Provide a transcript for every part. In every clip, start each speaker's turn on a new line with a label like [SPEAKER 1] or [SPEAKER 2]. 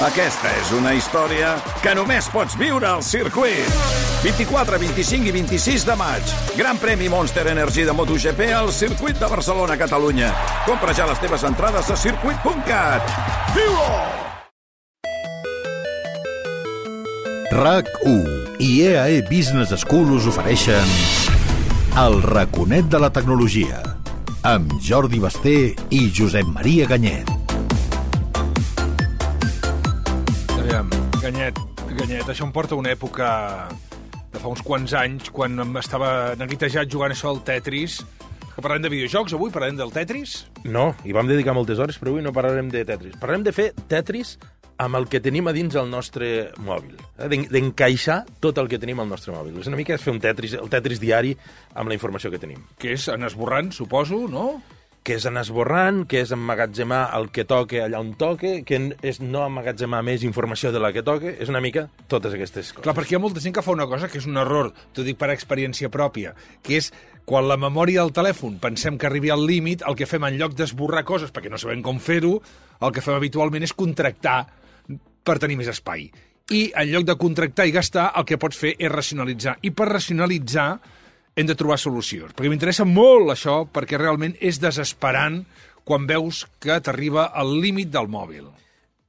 [SPEAKER 1] Aquesta és una història que només pots viure al circuit. 24, 25 i 26 de maig. Gran premi Monster Energy de MotoGP al circuit de Barcelona, Catalunya. Compra ja les teves entrades a circuit.cat. Viu-ho!
[SPEAKER 2] RAC1 i EAE Business School us ofereixen El raconet de la tecnologia amb Jordi Basté i Josep Maria Ganyet.
[SPEAKER 3] Ganyet, Ganyet, això em porta una època de fa uns quants anys, quan em estava neguitejat jugant això al Tetris, que parlem de videojocs avui, parlem del Tetris.
[SPEAKER 4] No, hi vam dedicar moltes hores, però avui no parlarem de Tetris. Parlarem de fer Tetris amb el que tenim a dins el nostre mòbil. Eh? d'en- D'encaixar tot el que tenim al nostre mòbil. És una mica és fer un Tetris, el Tetris diari amb la informació que tenim.
[SPEAKER 3] que és en esborrant, suposo, no?
[SPEAKER 4] Que és anar esborrant, que és emmagatzemar el que toque allà on toque, que és no emmagatzemar més informació de la que toque. És una mica totes aquestes coses.
[SPEAKER 3] Clar, perquè hi ha molta gent que fa una cosa que és un error, t'ho dic per experiència pròpia, que és quan la memòria del telèfon pensem que arribi al límit, el que fem en lloc d'esborrar coses, perquè no sabem com fer-ho, el que fem habitualment és contractar per tenir més espai. I en lloc de contractar i gastar, el que pots fer és racionalitzar. I per racionalitzar hem de trobar solucions. Perquè m'interessa molt això, perquè realment és desesperant quan veus que t'arriba al límit del mòbil.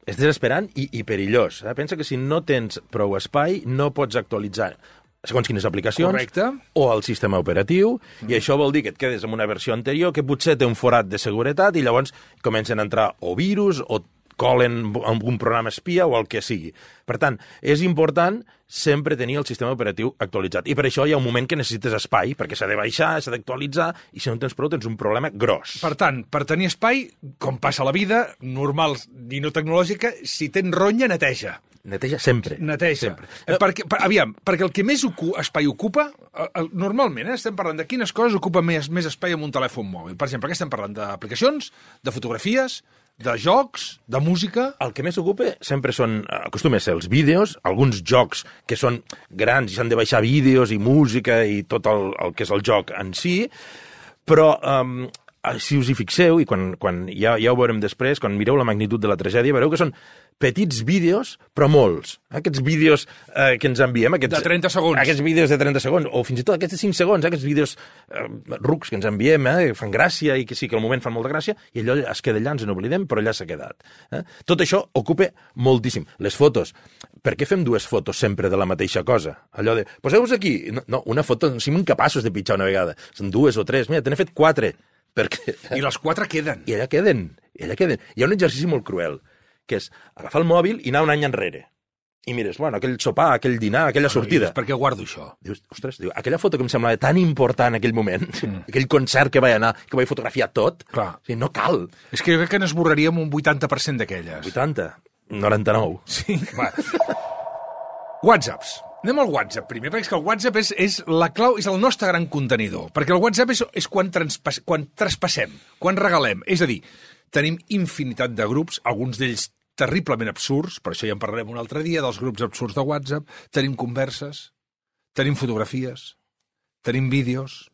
[SPEAKER 4] És desesperant i, i perillós. Eh? Pensa que si no tens prou espai, no pots actualitzar segons quines aplicacions,
[SPEAKER 3] Correcte.
[SPEAKER 4] o el sistema operatiu, i això vol dir que et quedes amb una versió anterior que potser té un forat de seguretat i llavors comencen a entrar o virus o colen amb un programa espia o el que sigui. Per tant, és important sempre tenir el sistema operatiu actualitzat. I per això hi ha un moment que necessites espai, perquè s'ha de baixar, s'ha d'actualitzar, i si no en tens prou tens un problema gros.
[SPEAKER 3] Per tant, per tenir espai, com passa la vida, normal i no tecnològica, si tens ronya, neteja.
[SPEAKER 4] Neteja sempre.
[SPEAKER 3] Neteja.
[SPEAKER 4] Sempre.
[SPEAKER 3] Eh, perquè, per, aviam, perquè el que més ocu espai ocupa, eh, normalment eh, estem parlant de quines coses ocupa més, més espai amb un telèfon mòbil. Per exemple, què estem parlant? D'aplicacions, de fotografies, de jocs, de música...
[SPEAKER 4] El que més ocupa sempre són, acostuma a ser els vídeos, alguns jocs que són grans i s'han de baixar vídeos i música i tot el, el que és el joc en si, però um, si us hi fixeu, i quan, quan ja, ja ho veurem després, quan mireu la magnitud de la tragèdia, veureu que són petits vídeos, però molts. Aquests vídeos eh, que ens enviem... Aquests,
[SPEAKER 3] De 30 segons.
[SPEAKER 4] Aquests vídeos de 30 segons, o fins i tot aquests de 5 segons, eh, aquests vídeos eh, rucs que ens enviem, eh, que fan gràcia i que sí, que al moment fan molta gràcia, i allò es queda allà, ens n'oblidem, però allà s'ha quedat. Eh? Tot això ocupa moltíssim. Les fotos. Per què fem dues fotos sempre de la mateixa cosa? Allò de, poseu-vos aquí. No, no, una foto, som incapaços de pitjar una vegada. Són dues o tres. Mira, te n'he fet quatre. Perquè...
[SPEAKER 3] I les quatre queden.
[SPEAKER 4] I allà queden, i allà queden. Hi ha un exercici molt cruel, que és agafar el mòbil i anar un any enrere. I mires, bueno, aquell sopar, aquell dinar, aquella sortida.
[SPEAKER 3] Per què guardo això?
[SPEAKER 4] Dius, ostres, diu, aquella foto que em semblava tan important en aquell moment, mm. aquell concert que vaig anar, que vaig fotografiar tot,
[SPEAKER 3] Clar.
[SPEAKER 4] o sigui, no cal.
[SPEAKER 3] És que jo crec que n'esborraríem un 80% d'aquelles.
[SPEAKER 4] 80, 99.
[SPEAKER 3] Sí, va. Whatsapps. Anem al WhatsApp primer, perquè el WhatsApp és, és la clau, és el nostre gran contenidor. Perquè el WhatsApp és, és quan, transpas, quan traspassem, quan regalem. És a dir, tenim infinitat de grups, alguns d'ells terriblement absurds, per això ja en parlarem un altre dia, dels grups absurds de WhatsApp. Tenim converses, tenim fotografies, tenim vídeos.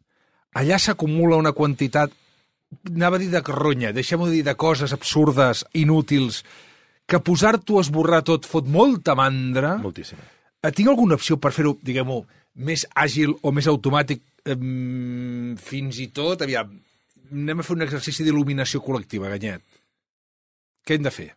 [SPEAKER 3] Allà s'acumula una quantitat, anava a dir de carronya, deixem-ho dir de coses absurdes, inútils, que posar-t'ho a esborrar tot fot molta mandra.
[SPEAKER 4] Moltíssim.
[SPEAKER 3] Eh, Tinc alguna opció per fer-ho, diguem-ho, més àgil o més automàtic, eh, fins i tot, aviam, anem a fer un exercici d'il·luminació col·lectiva, Ganyet. Què hem de fer?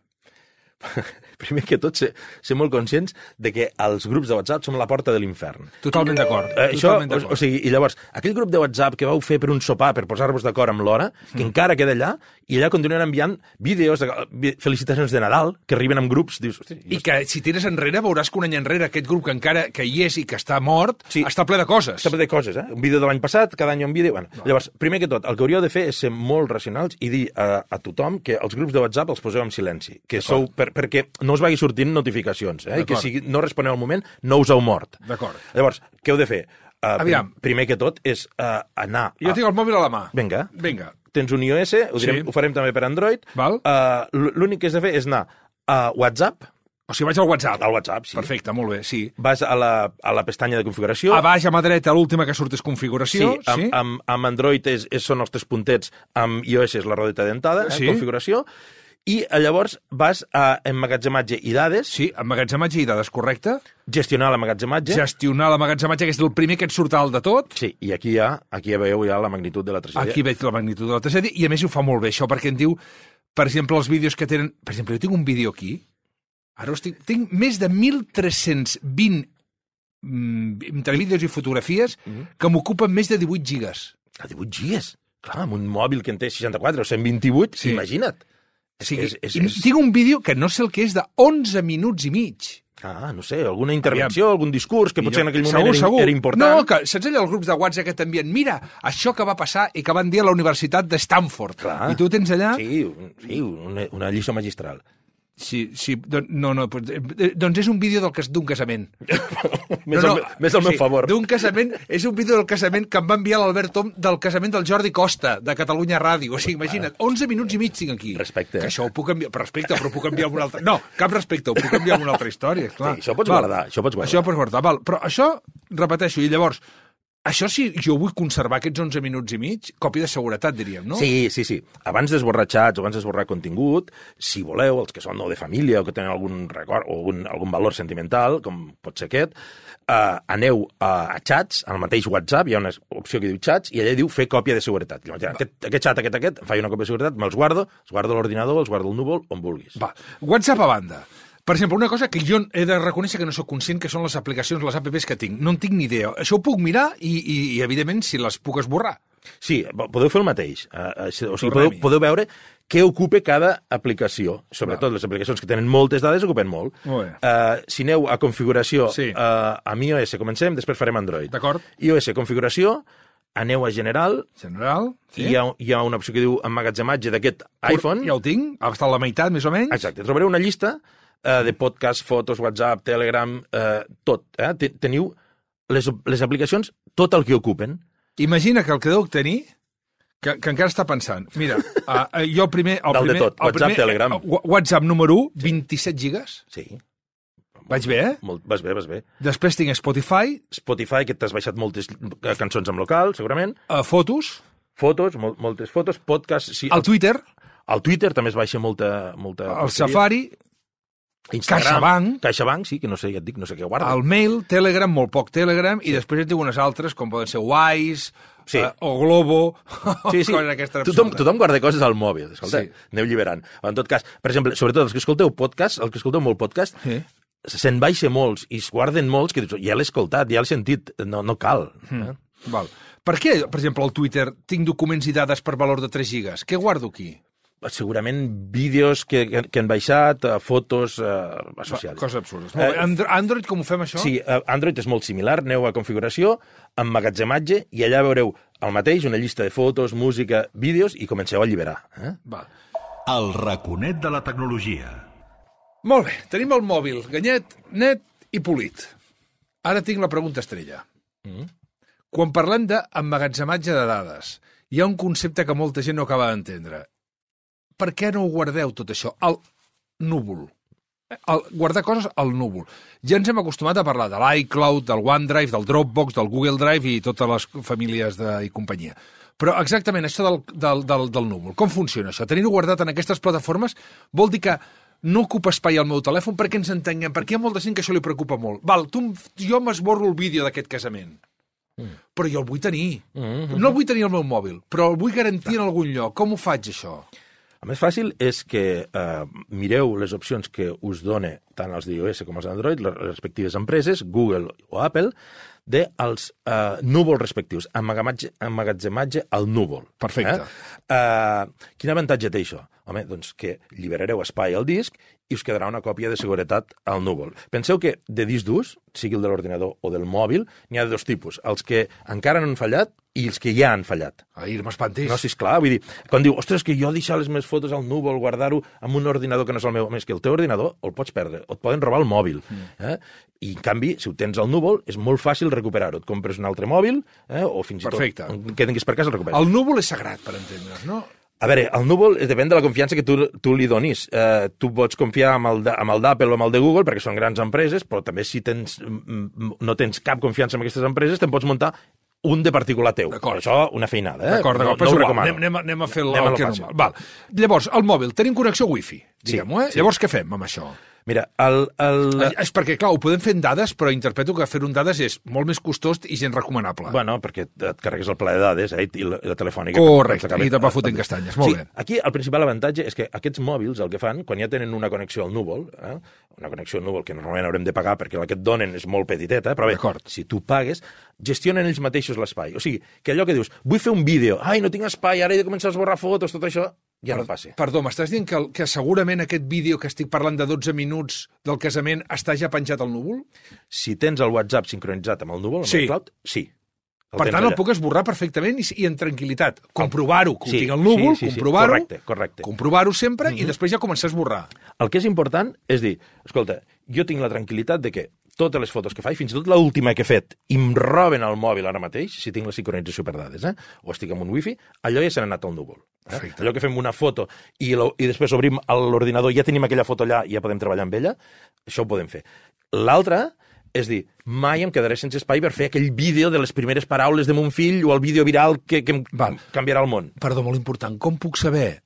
[SPEAKER 4] Primer que tot, ser, ser molt conscients de que els grups de WhatsApp són la porta de l'infern.
[SPEAKER 3] Totalment d'acord.
[SPEAKER 4] Eh, això, o, o sigui, i llavors, aquell grup de WhatsApp que vau fer per un sopar, per posar-vos d'acord amb l'hora, que
[SPEAKER 3] Mm.
[SPEAKER 4] encara queda allà, i allà continuen enviant vídeos de felicitacions de Nadal, que arriben amb grups, dius, hosti,
[SPEAKER 3] I que si tires enrere veuràs que un any enrere aquest grup que encara que hi és i que està mort
[SPEAKER 4] Sí.
[SPEAKER 3] està ple de coses.
[SPEAKER 4] Està ple de coses, eh? Un vídeo de l'any passat, cada any un vídeo... Bueno, llavors, primer que tot, el que hauríeu de fer és ser molt racionals i dir a, a tothom que els grups de WhatsApp els poseu en silenci, que sou, per, perquè no us vagi sortint notificacions, eh? I que si no responeu al moment, no us heu mort.
[SPEAKER 3] D'acord.
[SPEAKER 4] Llavors, què heu de fer? Uh,
[SPEAKER 3] Aviam.
[SPEAKER 4] Primer que tot és uh, anar...
[SPEAKER 3] Jo
[SPEAKER 4] a...
[SPEAKER 3] tinc el mòbil a la mà.
[SPEAKER 4] Vinga.
[SPEAKER 3] Vinga.
[SPEAKER 4] Tens un iOS, ho, direm,
[SPEAKER 3] Sí.
[SPEAKER 4] ho farem també per Android.
[SPEAKER 3] Val.
[SPEAKER 4] Uh, L'únic que has de fer és anar a WhatsApp,
[SPEAKER 3] O sigui, vaig al WhatsApp.
[SPEAKER 4] al WhatsApp, sí.
[SPEAKER 3] Perfecte, molt bé, sí.
[SPEAKER 4] Vas a la, a la pestanya de configuració.
[SPEAKER 3] A baix, a mà dreta, l'última que surt és configuració.
[SPEAKER 4] Sí, amb, amb, amb Android és, és, són els tres puntets, amb iOS és la rodeta dentada,
[SPEAKER 3] Sí.
[SPEAKER 4] eh, configuració, i eh, llavors vas a emmagatzematge i dades,
[SPEAKER 3] Sí, emmagatzematge i dades, correcte?
[SPEAKER 4] gestionar l'emmagatzematge,
[SPEAKER 3] Gestionar l'emmagatzematge, que és el primer que et surt alt de tot.
[SPEAKER 4] sí, i aquí ja, aquí ja veieu ja la magnitud de la tragèdia.
[SPEAKER 3] Aquí veig la magnitud de la tragèdia i a més ho fa molt bé això perquè em diu, per exemple, els vídeos que tenen... Per exemple, jo tinc un vídeo aquí, ara us tinc, més de 1.320 mm, entre vídeos i fotografies que m'ocupen més de 18 gigas.
[SPEAKER 4] A 18 gigas. Clar, amb un mòbil que en té 64 o 128,
[SPEAKER 3] Sí.
[SPEAKER 4] sí. imagina't.
[SPEAKER 3] O sigui,
[SPEAKER 4] és, és, és,
[SPEAKER 3] tinc un vídeo que no sé el que és de 11 minuts i mig.
[SPEAKER 4] Ah, no sé, alguna intervenció, algun discurs que potser en aquell moment
[SPEAKER 3] segur,
[SPEAKER 4] era,
[SPEAKER 3] segur.
[SPEAKER 4] era important.
[SPEAKER 3] No, que saps allò, els grups de WhatsApp que t'envien mira, això que va passar i que van dir a la Universitat de Stanford.
[SPEAKER 4] Clar.
[SPEAKER 3] I tu tens allà...
[SPEAKER 4] Sí, sí una, una lliçó magistral.
[SPEAKER 3] Sí, sí, don, no, no, doncs, eh, doncs és un vídeo del cas- d'un casament.
[SPEAKER 4] més, al, meu- més al meu favor.
[SPEAKER 3] D'un casament, és un vídeo del casament que em va enviar l'Albert Tom del casament del Jordi Costa, de Catalunya Ràdio. O sigui, imagina't, 11 minuts i mig tinc aquí.
[SPEAKER 4] Respecte, eh?
[SPEAKER 3] Que això ho puc enviar, però respecte, però puc enviar una altra... No, cap respecte, ho puc enviar una altra història, clar.
[SPEAKER 4] Sí, això pots
[SPEAKER 3] Val.
[SPEAKER 4] guardar, això pots guardar.
[SPEAKER 3] Això pots guardar, val. Però això, repeteixo, i llavors, això si jo vull conservar aquests 11 minuts i mig, còpia de seguretat, diríem, no?
[SPEAKER 4] Sí, sí, sí. Abans d'esborrar xats o abans d'esborrar contingut, si voleu, els que són no de família o que tenen algun record o algun, algun valor sentimental, com pot ser aquest, eh, aneu a, a xats, al mateix WhatsApp, hi ha una opció que diu xats, i allà diu fer còpia de seguretat. Llavors, ja, aquest, aquest xat, aquest, aquest, em faig una còpia de seguretat, me'ls guardo, els guardo a l'ordinador, els guardo al núvol, on vulguis.
[SPEAKER 3] Va, WhatsApp a banda. Per exemple, una cosa que jo he de reconèixer que no sóc conscient que són les aplicacions, les apps que tinc. No en tinc ni idea. Això ho puc mirar i, i, i evidentment, si les puc esborrar.
[SPEAKER 4] Sí, po- podeu fer el mateix. Uh, o sigui, podeu, podeu veure què ocupa cada aplicació. Sobretot les aplicacions que tenen moltes dades ocupen molt. Uh, si aneu a configuració,
[SPEAKER 3] Sí.
[SPEAKER 4] uh, amb iOS comencem, després farem Android.
[SPEAKER 3] D'acord.
[SPEAKER 4] iOS configuració, aneu a general,
[SPEAKER 3] General,
[SPEAKER 4] sí. i hi ha, hi ha una opció que diu emmagatzematge d'aquest iPhone.
[SPEAKER 3] Ja ho tinc, ha estat la meitat, més o menys.
[SPEAKER 4] Exacte, trobareu una llista eh, de podcast, fotos, WhatsApp, Telegram, eh, tot. Eh? Te- Teniu les, les aplicacions, tot el que ocupen.
[SPEAKER 3] Imagina que el que deu tenir que, que encara està pensant. Mira, uh, jo primer... El
[SPEAKER 4] Dalt de
[SPEAKER 3] primer,
[SPEAKER 4] tot,
[SPEAKER 3] el
[SPEAKER 4] WhatsApp,
[SPEAKER 3] primer,
[SPEAKER 4] Telegram.
[SPEAKER 3] uh, WhatsApp número 1, 27 gigas.
[SPEAKER 4] Sí,
[SPEAKER 3] Vaig bé, eh?
[SPEAKER 4] molt, vas bé, vas bé.
[SPEAKER 3] Després tinc Spotify,
[SPEAKER 4] Spotify, que t'has baixat moltes eh, cançons en local, segurament.
[SPEAKER 3] uh, fotos,
[SPEAKER 4] Fotos, mol, moltes fotos, podcast... Sí,
[SPEAKER 3] el Twitter,
[SPEAKER 4] al Twitter també es baixa molta... molta
[SPEAKER 3] el
[SPEAKER 4] porqueria.
[SPEAKER 3] Safari,
[SPEAKER 4] Instagram,
[SPEAKER 3] CaixaBank.
[SPEAKER 4] CaixaBank, sí, que no sé, ja et dic, no sé què guarda.
[SPEAKER 3] el mail, Telegram, molt poc Telegram, i després en tinc unes altres, com poden ser Wise,
[SPEAKER 4] Sí.
[SPEAKER 3] uh, o Globo,
[SPEAKER 4] Sí, sí.
[SPEAKER 3] coses d'aquestes
[SPEAKER 4] Tothom, tothom guarda coses al mòbil, escolta,
[SPEAKER 3] Sí.
[SPEAKER 4] sí. aneu lliberant. En tot cas, per exemple, sobretot els que escolteu podcast, els que escolteu molt podcast,
[SPEAKER 3] Sí.
[SPEAKER 4] se'n baixa molts i es guarden molts que dius, ja l'he escoltat, ja l'he sentit, no, no cal.
[SPEAKER 3] Hmm.
[SPEAKER 4] Eh?
[SPEAKER 3] Val. Per què, per exemple, al Twitter tinc documents i dades per valor de 3 gigas? Què guardo aquí?
[SPEAKER 4] Segurament vídeos que, que, que han baixat, eh, fotos eh, associades.
[SPEAKER 3] Coses absurdes. Molt bé.
[SPEAKER 4] Eh,
[SPEAKER 3] Andro- Android, com ho fem, això?
[SPEAKER 4] Sí, eh, Android és molt similar, aneu a configuració, emmagatzematge, i allà veureu el mateix, una llista de fotos, música, vídeos, i comenceu a alliberar. Eh?
[SPEAKER 3] Val.
[SPEAKER 2] El raconet de la tecnologia.
[SPEAKER 3] Molt bé, tenim el mòbil, ganyet, net i polit. Ara tinc la pregunta estrella.
[SPEAKER 4] Mm.
[SPEAKER 3] Quan parlem d'emmagatzematge de dades, hi ha un concepte que molta gent no acaba d'entendre. Per què no ho guardeu, tot això, al núvol? El, guardar coses al núvol. Ja ens hem acostumat a parlar de l'iCloud, del OneDrive, del Dropbox, del Google Drive i totes les famílies de, i companyia. Però exactament això del, del, del, del núvol, com funciona això? Tenir-ho guardat en aquestes plataformes vol dir que no ocupa espai al meu telèfon perquè ens entenguem, perquè hi ha molta gent que això li preocupa molt. Val, tu, jo m'esborro el vídeo d'aquest casament, però jo el vull tenir.
[SPEAKER 4] Mm-hmm.
[SPEAKER 3] No el vull tenir al meu mòbil, però el vull garantir en algun lloc. Com ho faig, això?
[SPEAKER 4] El més fàcil és que eh, mireu les opcions que us dona tant els d'iOS com els d'Android, les respectives empreses, Google o Apple, de els eh, núvols respectius, emmagatzematge, emmagatzematge al núvol.
[SPEAKER 3] Perfecte.
[SPEAKER 4] Eh? Eh, quin avantatge té això? Home, doncs que lliberareu espai al disc i us quedarà una còpia de seguretat al núvol. Penseu que de disc durs, sigui el de l'ordinador o del mòbil, n'hi ha de dos tipus, els que encara no han fallat i els que ja han fallat.
[SPEAKER 3] Ahir m'espantis.
[SPEAKER 4] No, si esclar, vull dir, quan diu, ostres, que jo deixar les meves fotos al núvol, guardar-ho en un ordinador que no és el meu, més que el teu ordinador el pots perdre, o et poden robar el mòbil. Eh? I, en canvi, si ho tens al núvol, és molt fàcil recuperar-ho. Et compres un altre mòbil, eh? o fins
[SPEAKER 3] Perfecte.
[SPEAKER 4] i tot, que tinguis per casa, el recuperes.
[SPEAKER 3] El núvol és sagrat, per entendre's, no?
[SPEAKER 4] A veure, el núvol depèn de la confiança que tu, tu li donis. Eh, tu pots confiar amb el el d'Apple o amb el de Google, perquè són grans empreses, però també si tens, no tens cap confiança en aquestes empreses, te'n pots muntar un de particular teu. Això, una feinada, eh?
[SPEAKER 3] D'acord, d'acord,
[SPEAKER 4] no,
[SPEAKER 3] no,
[SPEAKER 4] no recomano.
[SPEAKER 3] anem, anem, a- anem a fer el,
[SPEAKER 4] Anem
[SPEAKER 3] el que normal. Val. Llavors, al mòbil, tenim connexió wifi, diguem-ho, eh?
[SPEAKER 4] sí.
[SPEAKER 3] Llavors, què fem amb això?
[SPEAKER 4] Mira, el... el...
[SPEAKER 3] És perquè, clar, ho podem fer en dades, però interpreto que fer-ho en dades és molt més costós i gens recomanable.
[SPEAKER 4] Bueno, perquè et carregues el pla de dades eh, i la, i la telefònica.
[SPEAKER 3] Correcte,
[SPEAKER 4] Exactament.
[SPEAKER 3] i te va fotent castanyes, molt
[SPEAKER 4] sí,
[SPEAKER 3] bé.
[SPEAKER 4] Aquí el principal avantatge és que aquests mòbils el que fan, quan ja tenen una connexió al núvol, eh, una connexió al núvol que normalment haurem de pagar perquè la que et donen és molt petiteta, però bé, si tu pagues, gestionen ells mateixos l'espai. O sigui, que allò que dius, vull fer un vídeo, ai, no tinc espai, ara he de començar a esborrar fotos, tot això, ja no passa.
[SPEAKER 3] Perdó, m'estàs dient que, el- que segurament aquest vídeo que estic parlant de 12 minuts del casament està ja penjat al núvol?
[SPEAKER 4] Si tens el WhatsApp sincronitzat amb el núvol, amb
[SPEAKER 3] Sí.
[SPEAKER 4] el cloud, sí. El
[SPEAKER 3] per tant, el
[SPEAKER 4] allà.
[SPEAKER 3] puc esborrar perfectament i, i en tranquil·litat. Comprovar-ho, que
[SPEAKER 4] Sí,
[SPEAKER 3] ho tinc al núvol,
[SPEAKER 4] sí, sí, sí.
[SPEAKER 3] comprovar-ho,
[SPEAKER 4] Correcte, correcte.
[SPEAKER 3] comprovar-ho sempre i després ja començar a esborrar.
[SPEAKER 4] El que és important és dir, escolta, jo tinc la tranquil·litat de que totes les fotos que faig, fins i tot l'última que he fet, i em roben el mòbil ara mateix, si tinc la sincronització per dades, eh? o estic amb un wifi, allò ja se n'ha anat al núvol. Eh?
[SPEAKER 3] Perfecte.
[SPEAKER 4] Allò que fem una foto i, lo, i després obrim l'ordinador i ja tenim aquella foto allà i ja podem treballar amb ella, això ho podem fer. L'altre és dir, mai em quedaré sense espai per fer aquell vídeo de les primeres paraules de mon fill o el vídeo viral que, que em
[SPEAKER 3] Val.
[SPEAKER 4] canviarà el món.
[SPEAKER 3] Perdó, molt important. Com puc saber,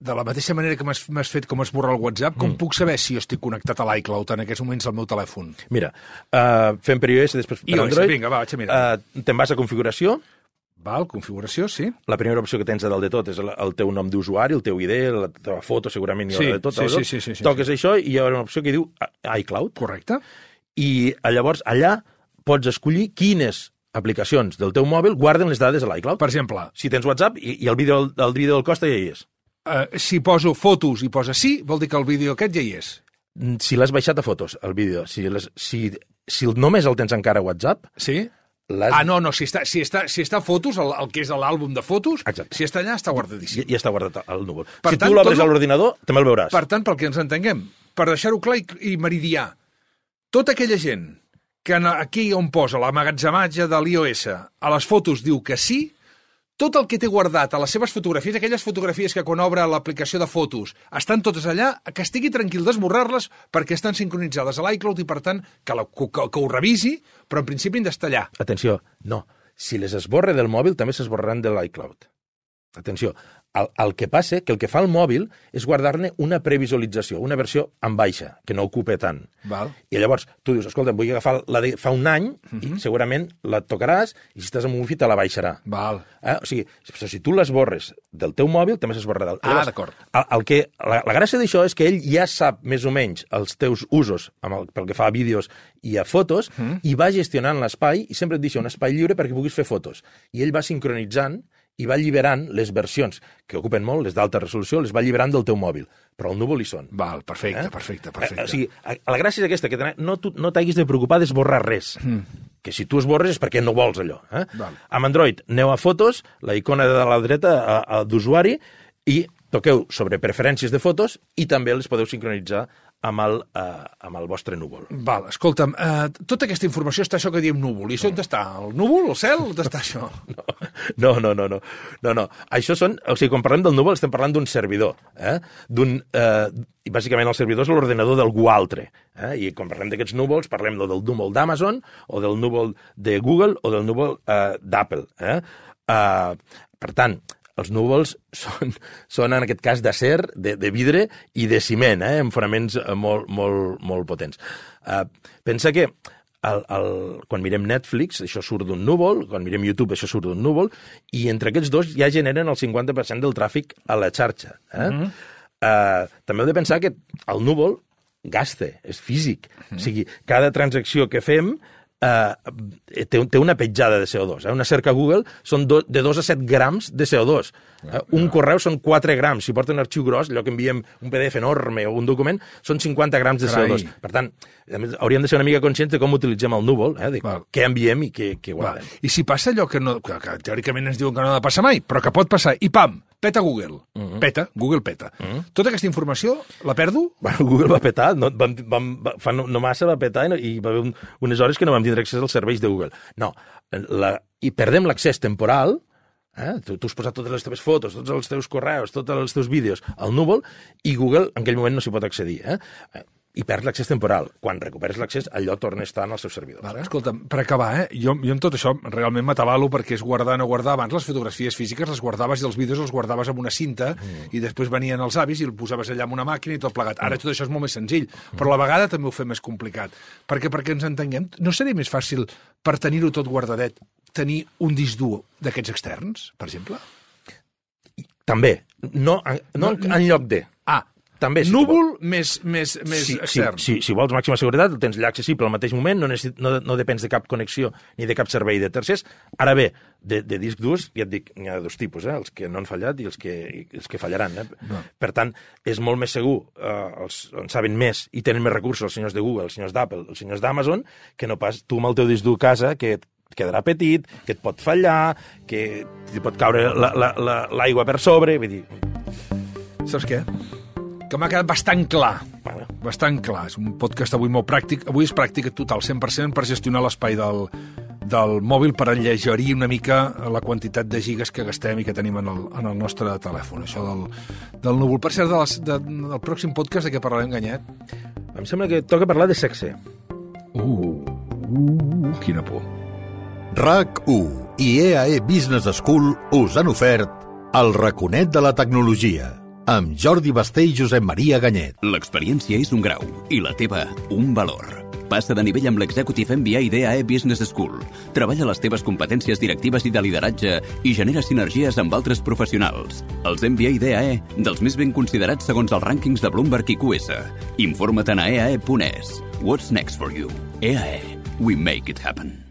[SPEAKER 3] de la mateixa manera que m'has fet com esborrar el WhatsApp, com puc saber si jo estic connectat a l'iCloud en aquests moments al meu telèfon?
[SPEAKER 4] Mira, uh, fem per iOS, després per
[SPEAKER 3] iOS,
[SPEAKER 4] Android.
[SPEAKER 3] vinga, va, vaig a mirar.
[SPEAKER 4] Uh, Te'n vas a configuració,
[SPEAKER 3] Val, configuració, sí.
[SPEAKER 4] la primera opció que tens a dalt de tot és el, el teu nom d'usuari, el teu ID, la teva foto, segurament hi
[SPEAKER 3] Sí,
[SPEAKER 4] de tot.
[SPEAKER 3] sí, sí, sí, sí, sí,
[SPEAKER 4] Toques això i hi haurà una opció que diu iCloud.
[SPEAKER 3] Correcte.
[SPEAKER 4] I eh, llavors allà pots escollir quines aplicacions del teu mòbil guarden les dades a l'iCloud.
[SPEAKER 3] Per exemple,
[SPEAKER 4] Si tens WhatsApp i, i el vídeo, el vídeo del Costa ja hi és.
[SPEAKER 3] Eh, si poso fotos i posa sí, vol dir que el vídeo aquest ja hi és.
[SPEAKER 4] Mm, Si l'has baixat a fotos, el vídeo, si, les, si, si només el tens encara a WhatsApp,
[SPEAKER 3] Sí? Ah, no, no, si està, si està, si està a fotos, el, el que és l'àlbum de fotos,
[SPEAKER 4] Exacte.
[SPEAKER 3] si està allà, està guardadíssim.
[SPEAKER 4] ja està guardat al núvol.
[SPEAKER 3] Per
[SPEAKER 4] si
[SPEAKER 3] tant,
[SPEAKER 4] tu l'obres a l'ordinador, també el veuràs.
[SPEAKER 3] Per tant, pel que ens entenguem, per deixar-ho clar i, i meridià, tota aquella gent que aquí on posa l'amagatzematge de l'iOS a les fotos diu que sí, tot el que té guardat a les seves fotografies, aquelles fotografies que quan obre l'aplicació de fotos estan totes allà, que estigui tranquil d'esborrar-les perquè estan sincronitzades a l'iCloud i, per tant, que, la, que, que ho revisi, però en principi han d'estar allà.
[SPEAKER 4] Atenció, no. Si les esborre del mòbil, també s'esborraran de l'iCloud. Atenció, el, el que passa que el que fa el mòbil és guardar-ne una previsualització, una versió en baixa, que no ocupa tant.
[SPEAKER 3] Val.
[SPEAKER 4] I llavors tu dius, escolta, vull agafar la de fa un any, i segurament la tocaràs, i si estàs amb un wifi te la baixarà.
[SPEAKER 3] Val.
[SPEAKER 4] Eh? O sigui, si tu l'esborres del teu mòbil, també s'esborra del...
[SPEAKER 3] Ah, d'acord.
[SPEAKER 4] El, el que, la, la gràcia d'això és que ell ja sap més o menys els teus usos amb el, pel que fa a vídeos i a fotos
[SPEAKER 3] Mhm.
[SPEAKER 4] i va gestionant l'espai i sempre et deixa un espai lliure perquè puguis fer fotos. I ell va sincronitzant i va alliberant les versions que ocupen molt, les d'alta resolució, les va alliberant del teu mòbil. Però al núvol hi són.
[SPEAKER 3] Val, perfecte, perfecte, perfecte.
[SPEAKER 4] Eh, o sigui, a- la gràcia és aquesta, que no, tu, no t'haguis de preocupar d'esborrar res. Que si tu esborres és perquè no vols allò. Eh?
[SPEAKER 3] Mm. Val.
[SPEAKER 4] Amb Android, aneu a fotos, la icona de la dreta d'usuari, i toqueu sobre preferències de fotos i també les podeu sincronitzar amb el, eh, amb el vostre núvol.
[SPEAKER 3] Val, escolta'm, eh, tota aquesta informació està això que diem núvol. I això on està? El núvol, el cel? On està això?
[SPEAKER 4] No, no, no, no. no, no. Això són... O sigui, quan parlem del núvol estem parlant d'un servidor. Eh? D'un... Eh, i bàsicament el servidor és l'ordenador d'algú altre. Eh? I quan parlem d'aquests núvols, parlem del núvol d'Amazon, o del núvol de Google, o del núvol eh, d'Apple. Eh? Eh, per tant, els núvols són, són en aquest cas d'acer, de, de vidre i de ciment, eh? amb fonaments eh, molt, molt, molt potents. Eh, pensa que el, el, quan mirem Netflix, això surt d'un núvol, quan mirem YouTube, això surt d'un núvol, i entre aquests dos ja generen el 50% del tràfic a la xarxa. Eh? Mm -hmm. uh, també heu de pensar que el núvol gasta, és físic. Mm -hmm. O sigui, cada transacció que fem eh, té, té una petjada de CO2. Eh? Una cerca a Google són do, de 2 a 7 grams de CO2. Eh? Un correu són 4 grams. Si porta un arxiu gros, allò que enviem un PDF enorme o un document, són 50 grams de
[SPEAKER 3] Carai.
[SPEAKER 4] CO2. Per tant, hauríem de ser una mica conscients de com utilitzem el núvol, eh? de
[SPEAKER 3] Val.
[SPEAKER 4] què enviem i què, què
[SPEAKER 3] Val.
[SPEAKER 4] guardem.
[SPEAKER 3] I si passa allò que, no, que, que teòricament ens diuen que no ha de passar mai, però que pot passar, i pam, peta Google. Peta, Google peta. Tota aquesta informació la perdo?
[SPEAKER 4] Bueno, Google va petar, no, vam, vam, va, fa no, no massa va petar i, no, i va haver un, unes hores que no vam tindre accés als serveis de Google. No, la, i perdem l'accés temporal, eh? tu, tu has posat totes les teves fotos, tots els teus correus, tots els teus vídeos al núvol, i Google en aquell moment no s'hi pot accedir. Eh? I perds l'accés temporal. Quan recuperes l'accés, allò torna a estar en el seu servidor.
[SPEAKER 3] Vale, escolta, per acabar, eh, jo, jo en tot això realment m'atabalo perquè és guardar no guardar. Abans les fotografies físiques les guardaves i els vídeos els guardaves amb una cinta mm. i després venien els avis i el posaves allà amb una màquina i tot plegat. Ara
[SPEAKER 4] Mm.
[SPEAKER 3] tot això és molt més senzill, però a la vegada també ho fem més complicat. Perquè perquè ens entenguem, no seria més fàcil per tenir-ho tot guardadet tenir un disc dur d'aquests externs, per exemple?
[SPEAKER 4] També. No, no,
[SPEAKER 3] No,
[SPEAKER 4] en lloc de. També, si
[SPEAKER 3] núvol més, més, més
[SPEAKER 4] si,
[SPEAKER 3] extern.
[SPEAKER 4] si, si vols màxima seguretat, el tens allà accessible al mateix moment, no, necessit, no, no depens de cap connexió ni de cap servei de tercers. Ara bé, de, de disc durs, ja et dic, n'hi ha dos tipus, eh? els que no han fallat i els que, els que fallaran. Eh?
[SPEAKER 3] No.
[SPEAKER 4] Per tant, és molt més segur, eh, els, en saben més i tenen més recursos els senyors de Google, els senyors d'Apple, els senyors d'Amazon, que no pas tu amb el teu disc dur a casa, que et quedarà petit, que et pot fallar, que et pot caure l'aigua la, la, l'aigua per sobre, vull dir...
[SPEAKER 3] Saps què? Que m'ha quedat bastant clar.
[SPEAKER 4] Bueno,
[SPEAKER 3] Bastant clar. És un podcast avui molt pràctic. Avui és pràctica total, 100% per gestionar l'espai del, del mòbil per allegerir una mica la quantitat de gigas que gastem i que tenim en el, en el nostre telèfon. Això del, del núvol. Per cert, de les, de, del pròxim podcast de què parlarem, Ganyet?
[SPEAKER 4] em sembla que toca parlar de sexe.
[SPEAKER 3] Uh, uh, quina por.
[SPEAKER 2] RAC1 i EAE Business School us han ofert el raconet de la tecnologia amb Jordi Basté i Josep Maria Ganyet.
[SPEAKER 5] L'experiència és un grau i la teva un valor. Passa de nivell amb l'Executive MBA d'EAE Business School. Treballa les teves competències directives i de lideratge i genera sinergies amb altres professionals. Els MBA d'EAE, dels més ben considerats segons els rànquings de Bloomberg i QS. Informa't a eae.es. What's next for you? EAE. We make it happen.